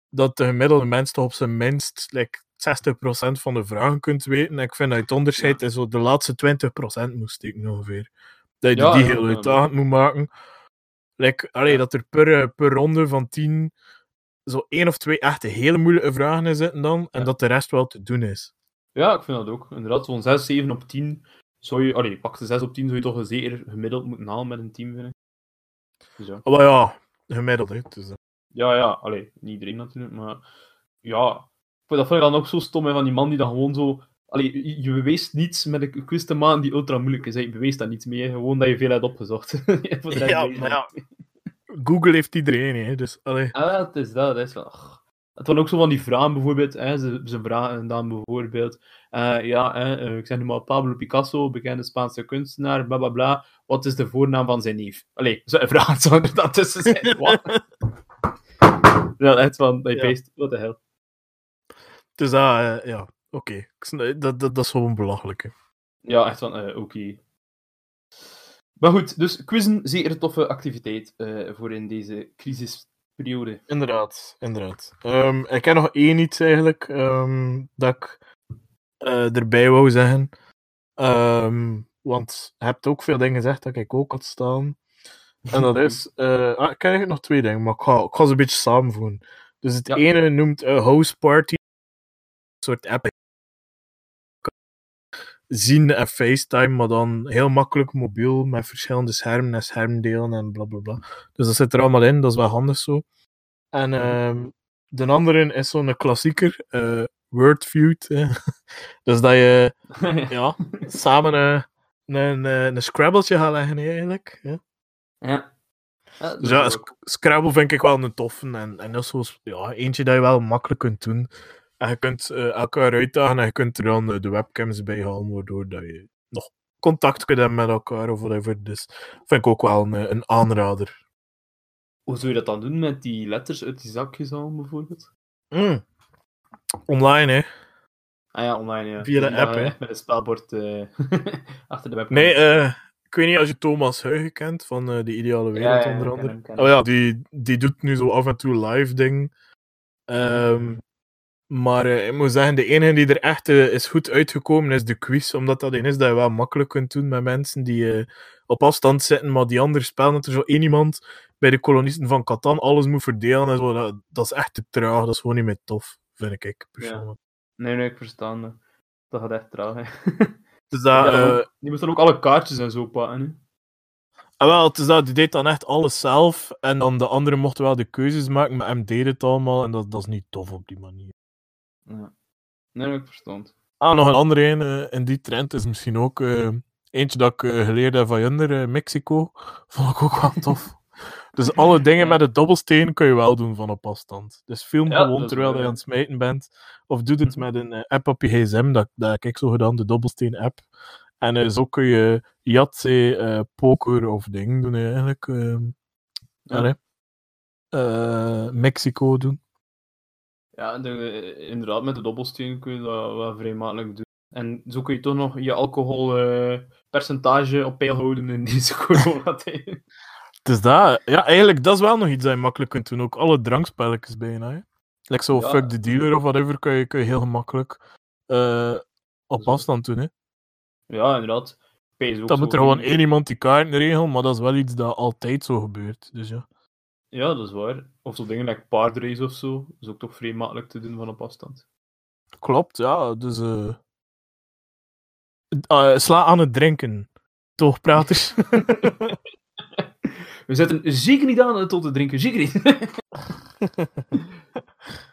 dat de gemiddelde mens toch op zijn minst like, 60% van de vragen kunt weten. En ik vind dat het onderscheid in zo de laatste 20% moet steken ongeveer. Dat je Ja, die heel ja. uitdagend moet maken. Like, allee, Ja. Dat er per, eh, per ronde van 10 zo één of twee echte hele moeilijke vragen in zitten dan. En Ja. dat de rest wel te doen is. Ja, ik vind dat ook. Inderdaad, zo'n 6, 7 op 10 zou je, allee, pak de 6 op 10 zou je toch zeker gemiddeld moeten halen met een team, vind ik. Dus ja. Maar ja, gemiddeld, hè. Dus, eh, Ja, ja, allee, niet iedereen natuurlijk, maar ja. Dat vind ik dan ook zo stom hè, van die man die dan gewoon zo. Allee, je- beweest niets met een quiz te maken die ultra moeilijk is. hè. Je beweest daar niets mee, hè. gewoon dat je veel hebt opgezocht. Ja, maar ja. Google heeft iedereen, hè. Dus, allee. Ah, ja, het is dat. Het, is van, ach. het waren ook zo van die vragen bijvoorbeeld. Hè, ze, ze vragen dan bijvoorbeeld. eh, ja, hè, eh, ik zeg nu maar Pablo Picasso, bekende Spaanse kunstenaar, bla bla bla. Wat is de voornaam van zijn neef? Allee, zo'n vraag zou er dan tussen zijn. Wat? ja, echt van, dat je Ja. peest, wat de hel. Dus dat, ja, oké. Snap- Dat, dat, dat is gewoon belachelijk, hè. Ja, echt van, eh, oké. Maar goed, dus quizzen, zeker een toffe activiteit eh, voor in deze crisisperiode. Inderdaad, inderdaad. Ehm, ik heb nog één iets eigenlijk ehm, dat ik eh, erbij wou zeggen. Ehm, want je hebt ook veel dingen gezegd dat ik ook had staan. En dat is... eh ah, ik heb eigenlijk nog twee dingen, maar ik ga, ik ga ze een beetje samenvoegen. Dus het Ja. ene noemt eh, House Party. Een soort app. Zien en FaceTime, maar dan heel makkelijk mobiel met verschillende schermen en schermdelen en bla bla bla. Dus dat zit er allemaal in, dat is wel handig zo. En ehm, de andere is zo'n klassieker, eh Wordfeud. dus dat je ja, samen eh, een, een, een Scrabbletje gaat leggen eigenlijk. ja. Ja, Dus ja, Scrabble vind ik wel een toffe. En, en dat is zoals, ja, eentje dat je wel makkelijk kunt doen. En je kunt eh, elkaar uitdagen en je kunt er dan eh, de webcams bij halen, waardoor dat je nog contact kunt hebben met elkaar of whatever. Dus vind ik ook wel een, eh, een aanrader. Hoe zou je dat dan doen met die letters uit die zakjes halen, bijvoorbeeld? Mm. Online, hè? Ah ja, online, ja. Via de app, hè. Met een spelbord achter de webcam. Nee, eh, ik weet niet als je Thomas Huigen kent van eh, De Ideale Wereld, ja, ja, onder ken andere. hem, ken Oh ja, die, die doet nu zo af en toe live ding. Ehm, maar eh, ik moet zeggen, de enige die er echt eh, is goed uitgekomen is de quiz, omdat dat een is dat je wel makkelijk kunt doen met mensen die eh, op afstand zitten, maar die andere spelen, dat er zo één iemand bij de kolonisten van Catan alles moet verdelen en zo, dat, dat is echt te traag, dat is gewoon niet meer tof, vind ik persoonlijk. Nee, nee, ik verstaan. dat. Dat gaat echt traag, hè. Dus dat, Ja, die moest dan ook alle kaartjes en zo pakken, hè. Ah, wel, het is dat, die deed dan echt alles zelf. En dan de anderen mochten wel de keuzes maken, maar hem deed het allemaal. En dat, dat is niet tof op die manier. Ja. Nee, ik verstand. Ah, nog een andere een eh, in die trend is misschien ook eh, eentje dat ik eh, geleerd heb van Junder, Mexico. Vond ik ook wel tof. Dus alle dingen met de dobbelsteen kun je wel doen van op afstand. Dus film Ja, gewoon terwijl je aan het smijten bent. Of doe het met een app op je gsm, dat, dat heb ik zo gedaan, de dobbelsteen app. En zo kun je Yahtzee, eh, poker of ding doen eigenlijk. ehm Ja. allee. Eh, Mexico doen. Ja, de, inderdaad, met de dobbelsteen kun je dat wel vrij makkelijk doen. En zo kun je toch nog je alcoholpercentage op peil houden in deze coronatijd. Dus dat, ja, eigenlijk, dat is wel nog iets dat je makkelijk kunt doen. Ook alle drankspelletjes bijna. Hè. Like zo Ja. Fuck the Dealer of whatever kun je, kun je heel gemakkelijk eh, op afstand doen. Hè. Ja, inderdaad. Zo moet er gewoon één iemand die kaarten regelen, maar dat is wel iets dat altijd zo gebeurt. Dus ja. Ja, dat is waar. Of zo dingen like paardrace of zo. Dat is ook toch vrij makkelijk te doen van op afstand. Klopt, ja. Dus eh eh, sla aan het drinken. Toch, praters? We zetten zeker niet aan tot te drinken, zeker niet.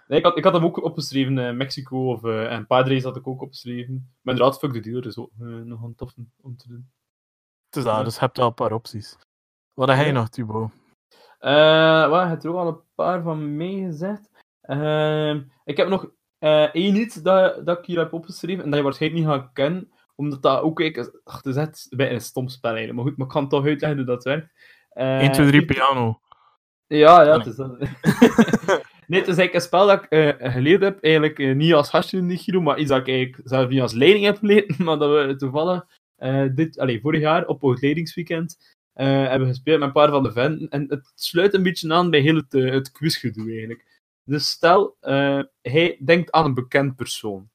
nee, ik, had, ik had hem ook opgeschreven, eh, Mexico of, en paardrace had ik ook opgeschreven. Maar inderdaad, fuck the dealer is ook nog een tof om te doen. dus, dat, dus je hebt wel een paar opties. Wat heb jij Ja. nog, Thibaut? Eh wat, je hebt er ook al een paar van meegezegd. Ehm ik heb nog eh, één iets dat, dat ik hier heb opgeschreven en dat je waarschijnlijk niet gaat kennen, omdat dat ook, ik, ach, het is echt bij een stom spel eigenlijk. Maar goed, maar ik kan toch uitleggen hoe dat werkt. Eh, 1, 2, 3 piano. Ja, ja, Ah, het is dat. nee, het is eigenlijk een spel dat ik eh, geleerd heb, eigenlijk niet als gastje in die Giro, maar iets dat ik eigenlijk zelf niet als leiding heb geleerd, maar dat we toevallig dit, allez, vorig jaar op het leidingsweekend hebben gespeeld met een paar van de venten. En het sluit een beetje aan bij heel het, eh, het quizgedoe eigenlijk. Dus stel, eh, hij denkt aan een bekend persoon.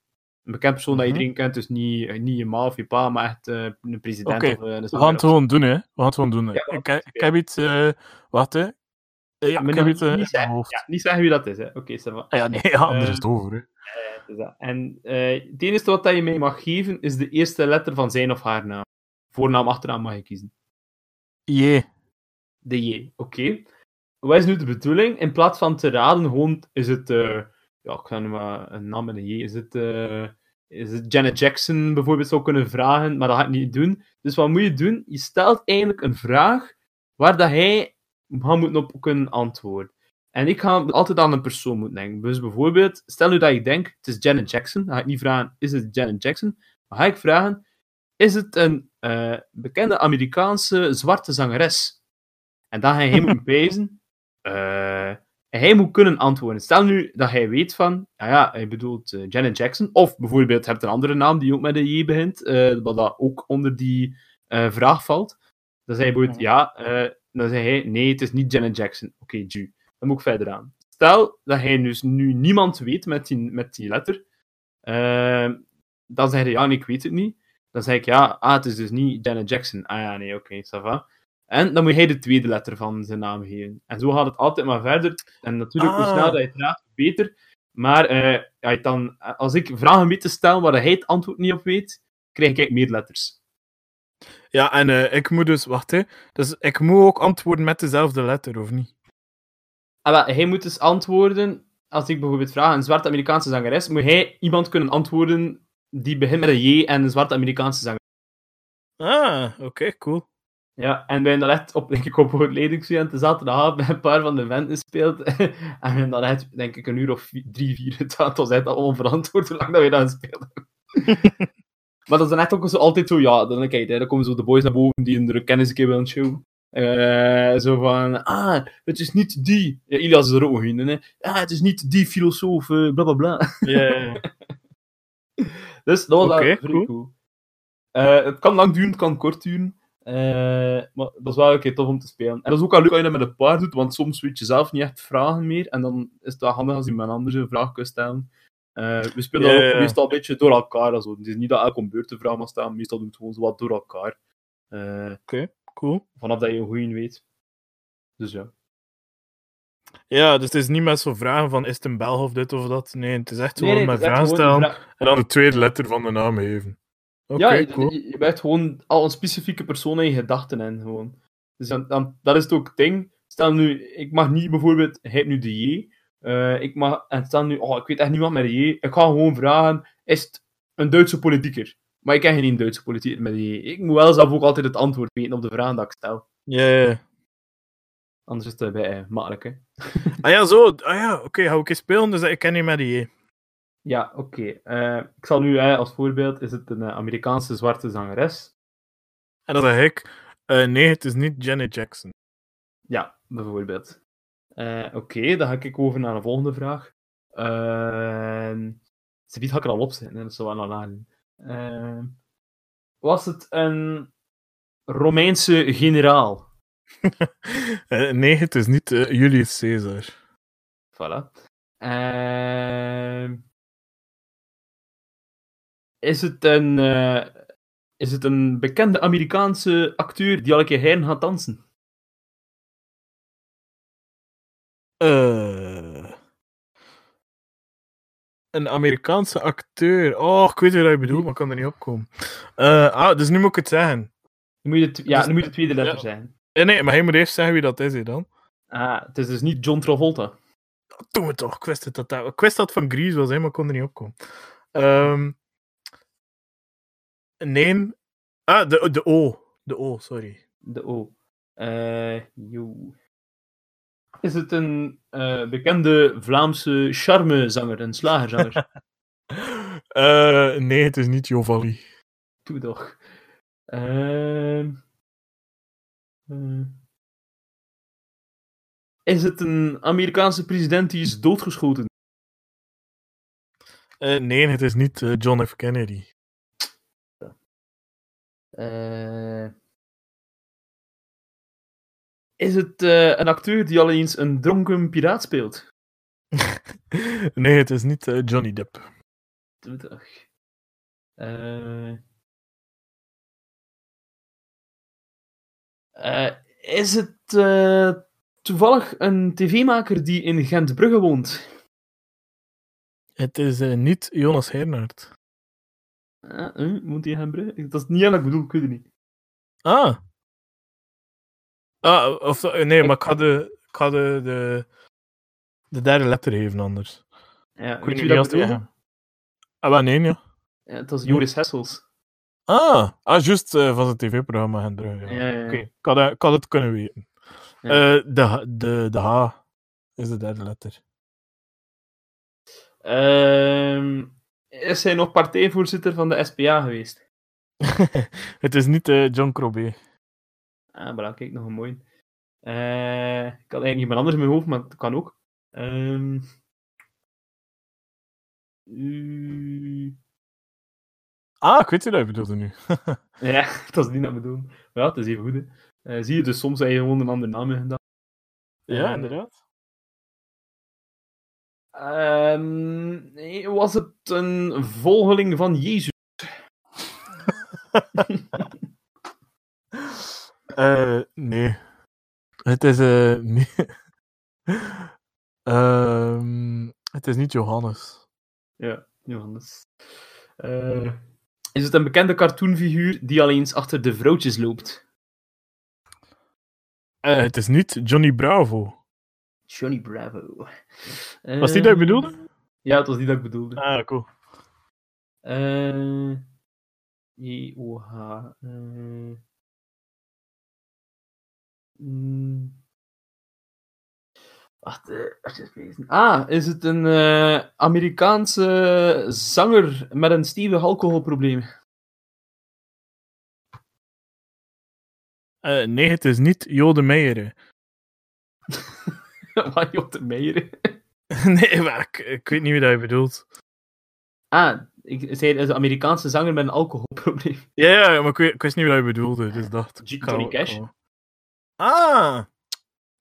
Een bekend persoon dat Mhm. iedereen kent, dus niet, eh, niet je ma of je pa, maar echt eh, een president of eh, een We gaan het gewoon doen, hè. We gaan het gewoon doen. Hè. Ja, ik, heb- ik heb iets... eh wacht, hè. Eh, ja, ik heb niet- iets eh, niet, zeggen, hoofd. ja, niet zeggen wie dat is, hè. Oké, va. Ah, ja, nee, ja, anders Eh, is het over, hè. Dus dat. En eh, het enige wat dat je mij mag geven, is de eerste letter van zijn of haar naam. Voornaam, achternaam mag je kiezen. J. De J, oké. Wat is nu de bedoeling? In plaats van te raden, gewoon is het... eh, ja, ik ga nu maar een naam met een J. Is het, eh, is het Janet Jackson bijvoorbeeld zou kunnen vragen, maar dat ga ik niet doen. Dus wat moet je doen? Je stelt eigenlijk een vraag waar dat hij gaat moeten op kunnen antwoorden. En ik ga altijd aan een persoon moeten denken. Dus bijvoorbeeld, stel nu dat ik denk, het is Janet Jackson. Dan ga ik niet vragen, is het Janet Jackson? Maar ga ik vragen, is het een eh, bekende Amerikaanse zwarte zangeres? En dan ga je hem moeten pezen. Eh, hij moet kunnen antwoorden. Stel nu dat hij weet van, ja, ja hij bedoelt eh, Janet Jackson. Of bijvoorbeeld, je hebt een andere naam die ook met een J begint, wat dat ook onder die vraag valt. Dan zei hij bijvoorbeeld, ja, eh, dan zei hij, nee, het is niet Janet Jackson. Oké, Ju. Dan moet ik verder aan. Stel dat hij dus nu niemand weet met die, met die letter. dan zeg hij, ja, nee, ik weet het niet. Dan zeg ik, ja, ah, het is dus niet Janet Jackson. Ah ja, nee, oké, ça va. En dan moet hij de tweede letter van zijn naam geven. En zo gaat het altijd maar verder. En natuurlijk, hoe Ah. sneller dat je het raadt, hoe beter. Maar ja, je dan, als ik vragen weet te stellen waar hij het antwoord niet op weet, krijg ik meer letters. Ja, en eh, ik moet dus, wacht hè. Dus ik moet ook antwoorden met dezelfde letter, of niet? Ah, wel, hij moet dus antwoorden, als ik bijvoorbeeld vraag een zwarte Amerikaanse zangeres, moet hij iemand kunnen antwoorden die begint met een J en een zwarte Amerikaanse zangeres. Ah, oké, cool. Ja, en wij hebben dat echt op, denk ik, op leidingstudenten zaterdagavond met een paar van de eventen gespeeld. en we hebben dat echt, denk ik, een uur of drie, vier gedaan. Het was echt al onverantwoord hoe lang dat we dat speelden. maar dat is dan echt ook zo, altijd zo, ja, dan, kijk, hè, dan komen zo de boys naar boven die hun kennis een keer willen showen. Eh, zo van, ah, het is niet die. Ja, Ilias is er ook hè. Ah, het is niet die filosoof, eh, bla bla bla. Ja, ja, Dus dat was Oké, vrij cool. cool. Eh, het kan lang duren, het kan kort duren. Eh, maar dat is wel een keer tof om te spelen. En dat is ook wel leuk als je dat met een paar doet, want soms weet je zelf niet echt vragen meer. En dan is het wel handig als je met een ander een vraag kunt stellen. Eh, we spelen dat ook meestal een beetje door elkaar. Also. Het is niet dat elke beurt vraag mag staan, meestal doen we het gewoon zo wat door elkaar. Eh, Cool. vanaf dat je een goeie weet. Dus ja. Ja, dus het is niet met zo'n vragen van is het een Belg of dit of dat. Nee, het is echt Nee, gewoon nee, met is echt vragen stellen vra- en dan de tweede letter van de naam geven. Oké, ja, je, cool. je, je bent gewoon al een specifieke persoon in je gedachten in. Gewoon. Dus dan, dan, dat is het ook het ding. Stel nu, ik mag niet bijvoorbeeld, hij heeft nu de J. eh, ik mag, en stel nu, oh, ik weet echt niet wat met de J. Ik ga gewoon vragen, is het een Duitse politieker? Maar ik ken geen Duitse politieker met de J. Ik moet wel zelf ook altijd het antwoord weten op de vraag dat ik stel. Ja, ja, ja. Anders is het bij eh, makkelijk, hè. Ah ja, zo. Ah ja, oké, ga ik eens spelen, dus ik ken niet met die J. Ja, oké. Eh, ik zal nu, eh, als voorbeeld, is het een eh, Amerikaanse zwarte zangeres? En dan zeg ik, eh, nee, het is niet Janet Jackson. Ja, bijvoorbeeld. Eh, Oké, dan ga ik over naar de volgende vraag. Uh, ze biedt ga ik er al op zijn, dat is wel aan aan. Eh, was het een Romeinse generaal? Eh, nee, het is niet eh, Julius Caesar. Voilà. Eh, is, het een, eh, is het een bekende Amerikaanse acteur die al een keer heen gaat dansen? Een Amerikaanse acteur. Oh, ik weet wat je bedoelt, maar ik kan er niet op komen. Ah, dus nu moet ik het zeggen. Nu moet je, het- ja, Dus- nu moet de tweede letter ja. zijn. Eh, nee, maar hij moet eerst zeggen wie dat is, hè, dan. Ah, het is dus niet John Travolta. Doe het toch, ik wist, het dat, dat, ik wist dat van Grease was, hè, maar ik kon er niet op komen. Ehm, nee. Ah, de, de O. De O, sorry. De O. Eh. Is het een eh, bekende Vlaamse charmezanger, een slagerzanger? Eh, nee, het is niet Jovali. Doe toch. Ehm, eh, is het een Amerikaanse president die is doodgeschoten? Eh, nee, het is niet eh, John F. Kennedy. Eh, is het eh, een acteur die al eens een dronken piraat speelt? nee, het is niet eh, Johnny Depp. Eh, is het eh, toevallig een tv-maker die in Gent-Brugge woont? Het is eh, niet Jonas Hernaert. Ah, eh, moet hij gaan brengen? Dat is niet aan ik bedoel, ik weet het niet. Ah. Ah, of, eh, nee, maar ik ga de, ik ga de, de, de derde letter geven anders. Ja, Ik weet je niet wie dat bedoelde? Ah, wel nee, ja. Ja, het was Joris Hessels. Ah, ah juist eh, van het tv-programma Hendrik. Ja. Ja. Oké, het- ik had het kunnen weten. Eh, de, H- de, de H is de derde letter. Ehm, is hij nog partijvoorzitter van de SPA geweest? het is niet eh, John Crobé. Ah, maar kijk, nog een mooi. Eh, ik had eigenlijk iemand anders in mijn hoofd, maar dat kan ook. Ehm u- Ah, ik weet wie dat bedoelde nu. Ja, dat is niet dat bedoelen. Maar ja, het is even goed. Hè. Eh, zie je, dus soms heb je gewoon een andere naam in gedaan. ja, Eh, inderdaad. Ehm, was het een volgeling van Jezus? Eh, nee. Het is eh. Ehm, het is niet Johannes. Ja, Johannes. Eh, is het een bekende cartoonfiguur die al eens achter de vrouwtjes loopt? Eh, het is niet Johnny Bravo. Johnny Bravo. Was die dat je bedoelde? Ja, het was die dat ik bedoelde. Ah, cool. J-O-H. eh, mm. Wacht, lezen. Ah, is het een eh, Amerikaanse zanger met een stevig alcoholprobleem? Eh, nee, het is niet Jode Meijer. Waar je op de meijer? nee, maar ik, ik weet niet wie dat je bedoelt. Ah, ik zei het is een Amerikaanse zanger met een alcoholprobleem. Ja, ja, maar ik, weet, ik wist niet wat je bedoelde, dus dacht... Johnny Cash? Ah!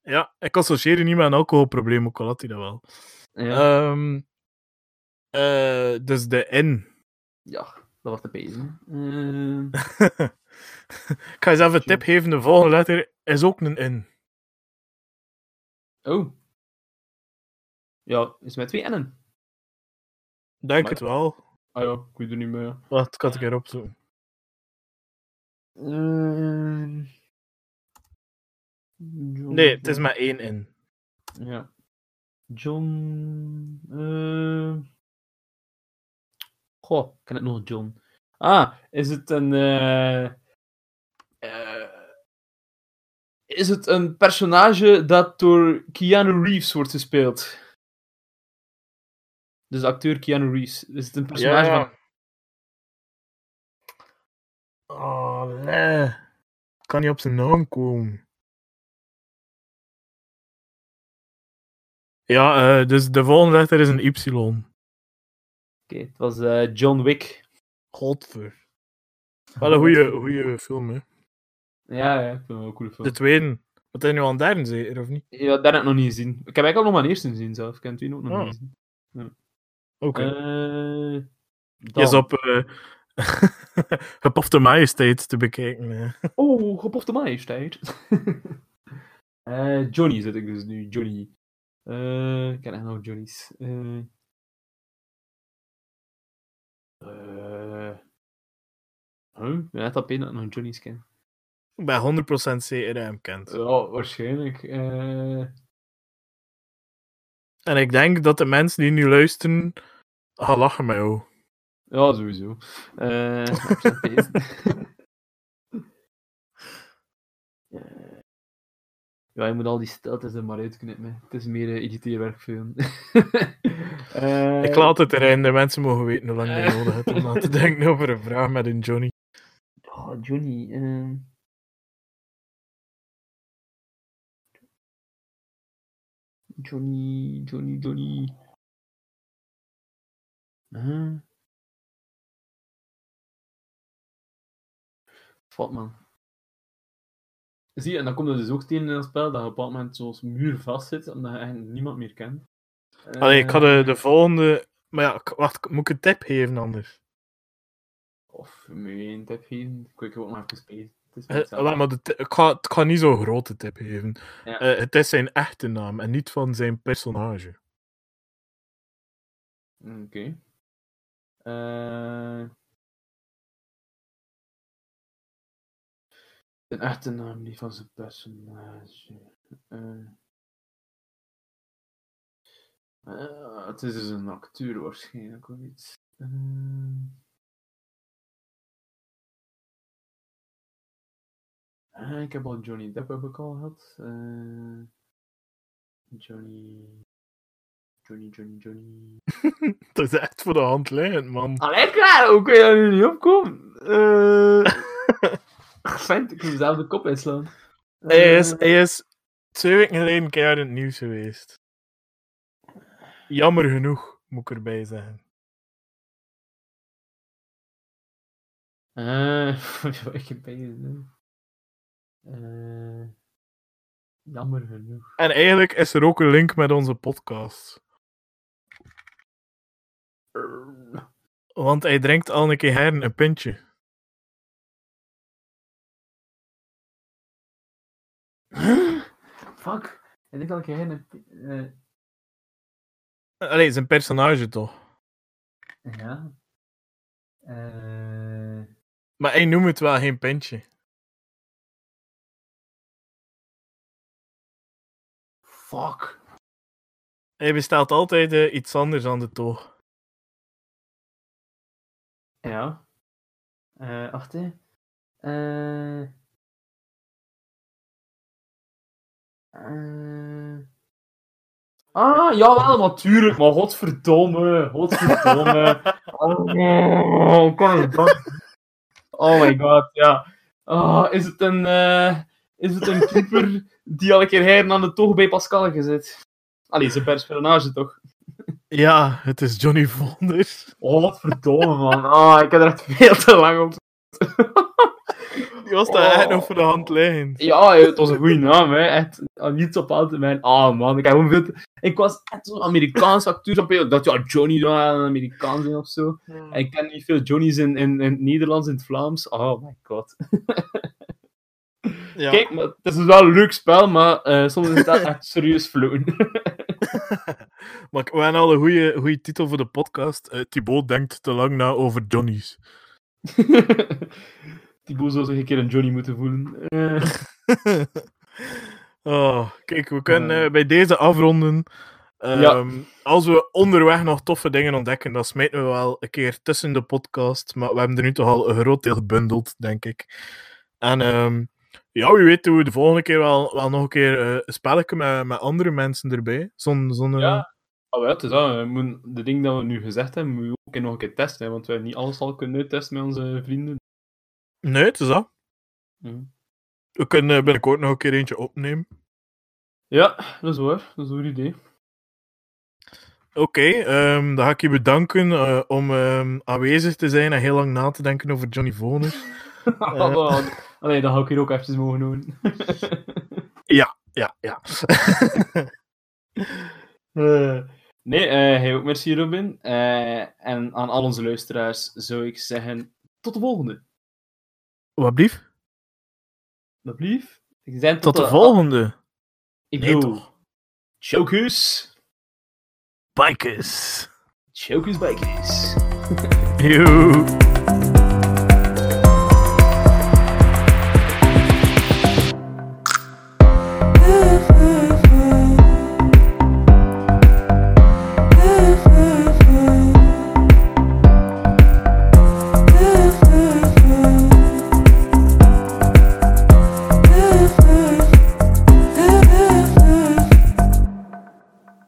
Ja, ik associeer niet met een alcoholprobleem, ook al had hij dat wel. Ja, Ehm, eh, dus de N. ja dat was te pezen. Eh, ik ga je zelf een tip geven, de volgende letter is ook een N. oh. Ja, is met twee N'en. Denk Maar- het wel. Ah ja, ik weet het niet meer. Wacht, ik had het een keer opzoeken. Eh, John- Nee, het is maar één N. Ja. John. eh Goh, ik ken het nog, John. Ah, is het een. eh, eh, is het een personage dat door Keanu Reeves wordt gespeeld? Dus de acteur Keanu Reeves. Is het een personage van. Oh, nee. Kan niet op zijn naam komen. Ja, eh, dus de volgende letter is een Y. Oké, het was eh, John Wick. Godver. Wel een goede, goede film, hè. Ja, ja, ik vind het wel een coole film. De tweede. Wat is nu aan derde zeker, of niet? Ja, dat heb ik nog niet gezien. Ik heb eigenlijk al nog maar de eerste gezien zelf. Ik heb het ook nog Oh. niet gezien. Oké. Eh, Je dan- is op uh, Gepofte Majesteit te bekijken. hè. Oh, gepofte majesteit. Eh, Johnny zit ik dus nu. Johnny. Eh, ik ken echt nog Johnny's. Eh. Eh. Huh? Ik ben net op één dat ik nog Johnny's ken. Ik ben 100% zeker dat hem kent. Ja, waarschijnlijk. Eh. En ik denk dat de mensen die nu luisteren gaan lachen met jou. Ja, sowieso. Eh, ik zat bezig. Eh, ja, je moet al die steltes er maar uitknippen. Het is meer uh, editeerwerk voor hem. Eh, Ik laat het erin, de mensen mogen weten hoe lang je Eh. nodig hebt om na te denken over een vraag met een Johnny. Oh, Johnny. eh. Johnny, Johnny, Johnny. Huh? Wat man. Zie je, en dan komt er dus ook tegen in het spel dat je op een bepaald moment zoals muur vast zit, omdat je eigenlijk niemand meer kent. Allee, ik ga de, Eh, de volgende... Maar ja, wacht, moet ik een tip geven anders? Of moet je een tip geven? Ik wil ook nog even spelen. Wel, maar de ik, ga, ik ga niet zo'n grote tip geven. Ja. Eh, het is zijn echte naam en niet van zijn personage. Oké. Een echte naam die van zijn personage. Eh. Eh, het is dus een acteur waarschijnlijk of iets. Eh. Ik heb al Johnny Depp heb ik al gehad. Eh, Johnny. Johnny, Johnny, Johnny. Dat is echt voor de hand liggend, man. Allee, klaar, hoe kun je daar nu niet opkomen? Eh. Fijn, ik moet mezelf de kop inslaan. Hij is, Eh, hij is twee weken geleden keihard in het nieuws geweest. Jammer genoeg, moet ik erbij zeggen. Eh, ik heb je Eh, jammer genoeg. En eigenlijk is er ook een link met onze podcast. Want hij drinkt al een keer her een pintje. Fuck. Ik denk dat ik heen uh, Allee, zijn personage toch. Ja. Eh, Maar hij noemt het wel geen pintje. fuck. Hij bestelt altijd iets anders aan de toog. Ja. Eh, wacht hè. Eh. Eh. Ah, jawel, natuurlijk, maar godverdomme, godverdomme. Oh, hoe kan het dat? Oh my god, ja. Oh, is het een, eh, is het een keeper die al een keer heren aan de toog bij Pascal gezet? Allee, zijn personage toch? Ja, het is Johnny Vonders. Oh, wat verdomme, man. Ah, ik heb er echt veel te lang op. Die was daar echt Oh. nog voor de hand liggend. Ja, het was een goede naam, hè. Echt, ah, niets op aan te mijn. Ah, man, ik heb gewoon veel te- Ik was echt zo'n Amerikaans acteur. Dacht, ja, Johnny zou een Amerikaans zijn of zo. En ik ken niet veel Johnny's in, in, in het Nederlands, in het Vlaams. Oh my god. Ja. Kijk, maar het is wel een leuk spel, maar eh, soms is dat echt serieus flowen. Maar we hebben al een goede, goede titel voor de podcast. Eh Thibaut denkt te lang na over Johnny's. Thibaut zou zich een keer een Johnny moeten voelen. Eh, oh, kijk, we kunnen Eh. eh, bij deze afronden. Ehm, Ja. Als we onderweg nog toffe dingen ontdekken, dan smijten we wel een keer tussen de podcast. Maar we hebben er nu toch al een groot deel gebundeld, denk ik. En ehm, ja, wie weet doen we de volgende keer wel, wel nog een keer eh, een spelletje met, met andere mensen erbij. Zo'n, zo'n, eh, Ja. Oh ja, het is dat. We moeten de dingen dat we nu gezegd hebben, moeten we ook nog een keer testen. Hè, want we hebben niet alles al kunnen uittesten met onze vrienden. Nee, het is dat. Mhm. We kunnen eh, binnenkort nog een keer eentje opnemen. Ja, dat is waar. Dat is een goed idee. Oké, ehm, dan ga ik je bedanken eh, om ehm, aanwezig te zijn en heel lang na te denken over Johnny Voners. Oh, Allee, dat ga ik hier ook eventjes mogen doen. ja, ja. Eh, nee, eh hij ook merci Robin. Eh, en aan al onze luisteraars zou ik zeggen, tot de volgende. Wat blief? Dat blief. Tot de volgende. Ik Nee, toch? Chokus. Bikers. Chokus bikers. Joe.